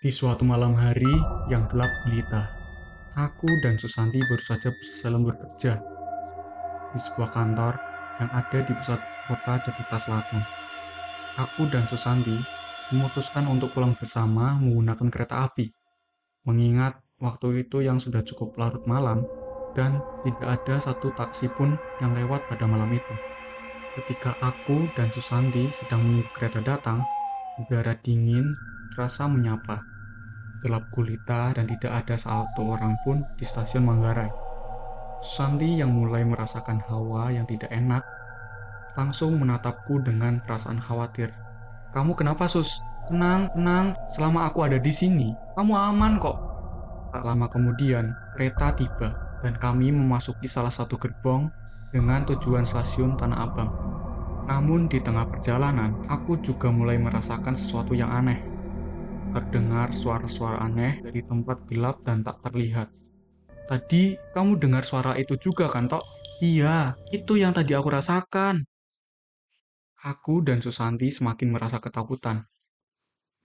Di suatu malam hari yang gelap gulita, aku dan Susanti baru saja selesai bekerja di sebuah kantor yang ada di pusat kota Jakarta Selatan. Aku dan Susanti memutuskan untuk pulang bersama menggunakan kereta api, mengingat waktu itu yang sudah cukup larut malam dan tidak ada satu taksi pun yang lewat pada malam itu. Ketika aku dan Susanti sedang menunggu kereta datang, udara dingin terasa menyapa gelap gulita dan tidak ada satu orang pun di stasiun Manggarai. Susanti yang mulai merasakan hawa yang tidak enak, langsung menatapku dengan perasaan khawatir. Kamu kenapa, Sus? Tenang, tenang. Selama aku ada di sini, kamu aman kok. Tak lama kemudian, kereta tiba dan kami memasuki salah satu gerbong dengan tujuan stasiun Tanah Abang. Namun di tengah perjalanan, aku juga mulai merasakan sesuatu yang aneh terdengar suara-suara aneh dari tempat gelap dan tak terlihat. Tadi kamu dengar suara itu juga kan, Tok? Iya, itu yang tadi aku rasakan. Aku dan Susanti semakin merasa ketakutan.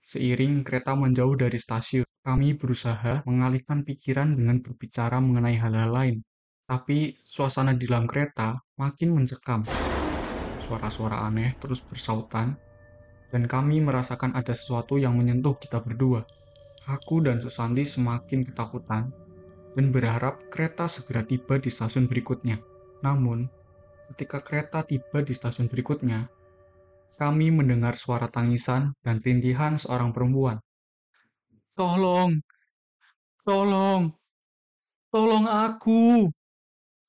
Seiring kereta menjauh dari stasiun, kami berusaha mengalihkan pikiran dengan berbicara mengenai hal-hal lain. Tapi suasana di dalam kereta makin mencekam. Suara-suara aneh terus bersautan dan kami merasakan ada sesuatu yang menyentuh kita berdua. Aku dan Susanti semakin ketakutan dan berharap kereta segera tiba di stasiun berikutnya. Namun, ketika kereta tiba di stasiun berikutnya, kami mendengar suara tangisan dan rintihan seorang perempuan. Tolong! Tolong! Tolong aku!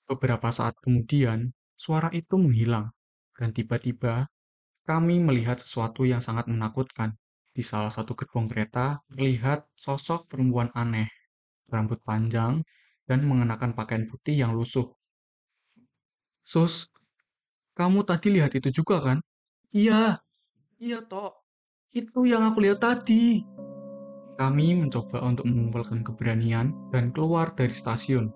Beberapa saat kemudian, suara itu menghilang, dan tiba-tiba kami melihat sesuatu yang sangat menakutkan. Di salah satu gerbong kereta, terlihat sosok perempuan aneh, rambut panjang, dan mengenakan pakaian putih yang lusuh. Sus, kamu tadi lihat itu juga kan? Iya, iya toh. Itu yang aku lihat tadi. Kami mencoba untuk mengumpulkan keberanian dan keluar dari stasiun.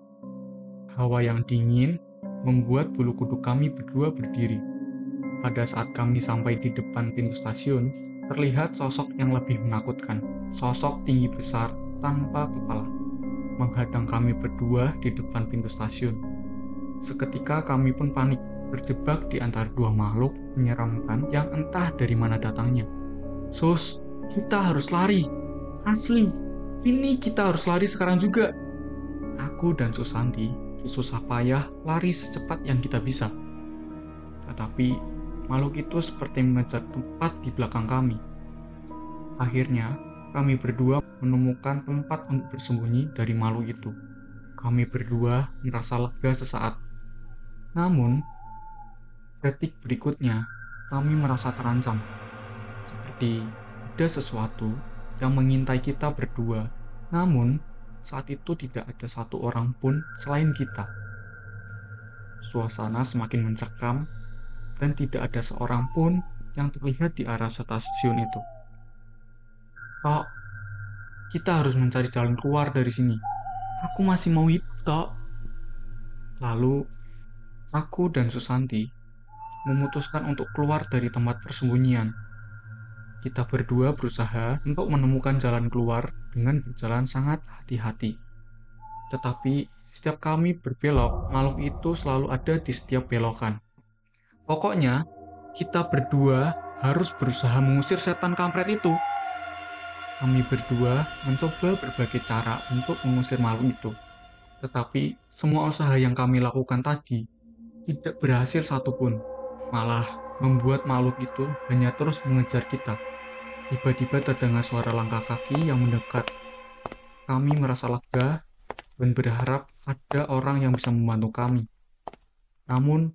Hawa yang dingin membuat bulu kuduk kami berdua berdiri. Pada saat kami sampai di depan pintu stasiun, terlihat sosok yang lebih menakutkan. Sosok tinggi besar tanpa kepala, menghadang kami berdua di depan pintu stasiun. Seketika kami pun panik, berjebak di antara dua makhluk menyeramkan yang entah dari mana datangnya. Sus, kita harus lari. Asli, ini kita harus lari sekarang juga. Aku dan Susanti susah payah lari secepat yang kita bisa. Tetapi makhluk itu seperti mengejar tempat di belakang kami. Akhirnya, kami berdua menemukan tempat untuk bersembunyi dari makhluk itu. Kami berdua merasa lega sesaat. Namun, detik berikutnya, kami merasa terancam. Seperti ada sesuatu yang mengintai kita berdua. Namun, saat itu tidak ada satu orang pun selain kita. Suasana semakin mencekam dan tidak ada seorang pun yang terlihat di arah stasiun itu. Tok, kita harus mencari jalan keluar dari sini. Aku masih mau hidup, Tok. Lalu, aku dan Susanti memutuskan untuk keluar dari tempat persembunyian. Kita berdua berusaha untuk menemukan jalan keluar dengan berjalan sangat hati-hati. Tetapi setiap kami berbelok, makhluk itu selalu ada di setiap belokan. Pokoknya, kita berdua harus berusaha mengusir setan kampret itu. Kami berdua mencoba berbagai cara untuk mengusir makhluk itu. Tetapi, semua usaha yang kami lakukan tadi tidak berhasil satupun. Malah, membuat makhluk itu hanya terus mengejar kita. Tiba-tiba terdengar suara langkah kaki yang mendekat. Kami merasa lega dan berharap ada orang yang bisa membantu kami. Namun,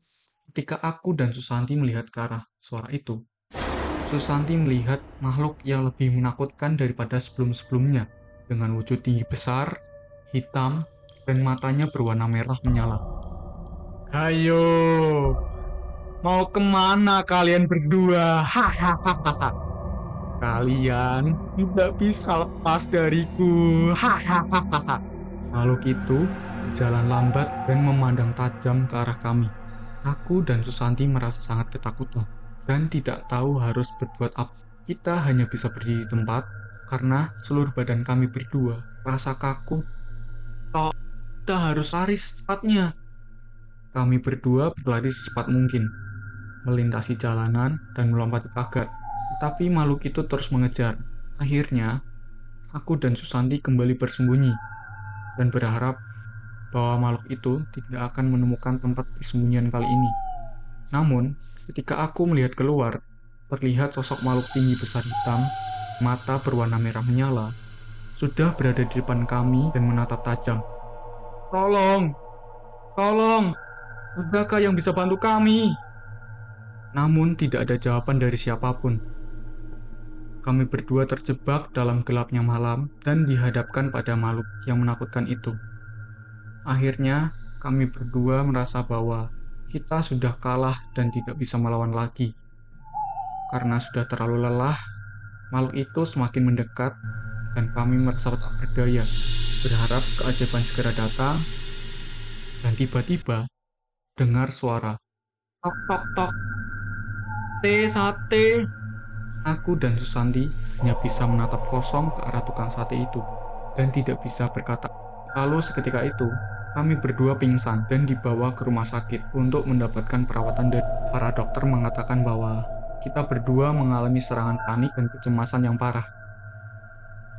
Ketika aku dan Susanti melihat ke arah suara itu, Susanti melihat makhluk yang lebih menakutkan daripada sebelum-sebelumnya, dengan wujud tinggi besar, hitam, dan matanya berwarna merah menyala. Ayo, mau ke mana kalian berdua? Hahaha. Kalian tidak bisa lepas dariku. Hahaha. Makhluk itu berjalan lambat dan memandang tajam ke arah kami. Aku dan Susanti merasa sangat ketakutan dan tidak tahu harus berbuat apa. Kita hanya bisa berdiri di tempat karena seluruh badan kami berdua rasa kaku. Tok, kita harus lari secepatnya. Kami berdua berlari secepat mungkin, melintasi jalanan dan melompati pagar. Tapi makhluk itu terus mengejar. Akhirnya, aku dan Susanti kembali bersembunyi dan berharap bahwa makhluk itu tidak akan menemukan tempat persembunyian kali ini. Namun, ketika aku melihat keluar, terlihat sosok makhluk tinggi besar hitam, mata berwarna merah menyala, sudah berada di depan kami dan menatap tajam. Tolong! Tolong! Adakah yang bisa bantu kami? Namun tidak ada jawaban dari siapa pun. Kami berdua terjebak dalam gelapnya malam dan dihadapkan pada makhluk yang menakutkan itu. Akhirnya, kami berdua merasa bahwa kita sudah kalah dan tidak bisa melawan lagi. Karena sudah terlalu lelah, makhluk itu semakin mendekat dan kami merasa tak berdaya, berharap keajaiban segera datang, dan tiba-tiba dengar suara tok tok tok. Sate sate. Aku dan Susanti hanya bisa menatap kosong ke arah tukang sate itu dan tidak bisa berkata lalu seketika itu kami berdua pingsan dan dibawa ke rumah sakit untuk mendapatkan perawatan dan para dokter mengatakan bahwa kita berdua mengalami serangan panik dan kecemasan yang parah.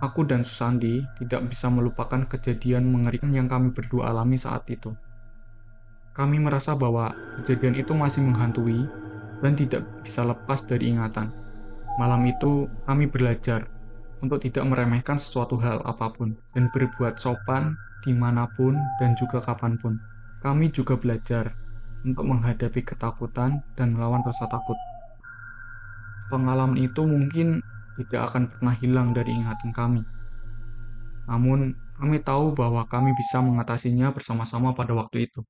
Aku dan Susandi tidak bisa melupakan kejadian mengerikan yang kami berdua alami saat itu. Kami merasa bahwa kejadian itu masih menghantui dan tidak bisa lepas dari ingatan. Malam itu, kami belajar untuk tidak meremehkan sesuatu hal apa pun dan berbuat sopan di mana pun dan juga kapan pun. Kami juga belajar untuk menghadapi ketakutan dan melawan rasa takut. Pengalaman itu mungkin tidak akan pernah hilang dari ingatan kami. Namun, kami tahu bahwa kami bisa mengatasinya bersama-sama pada waktu itu.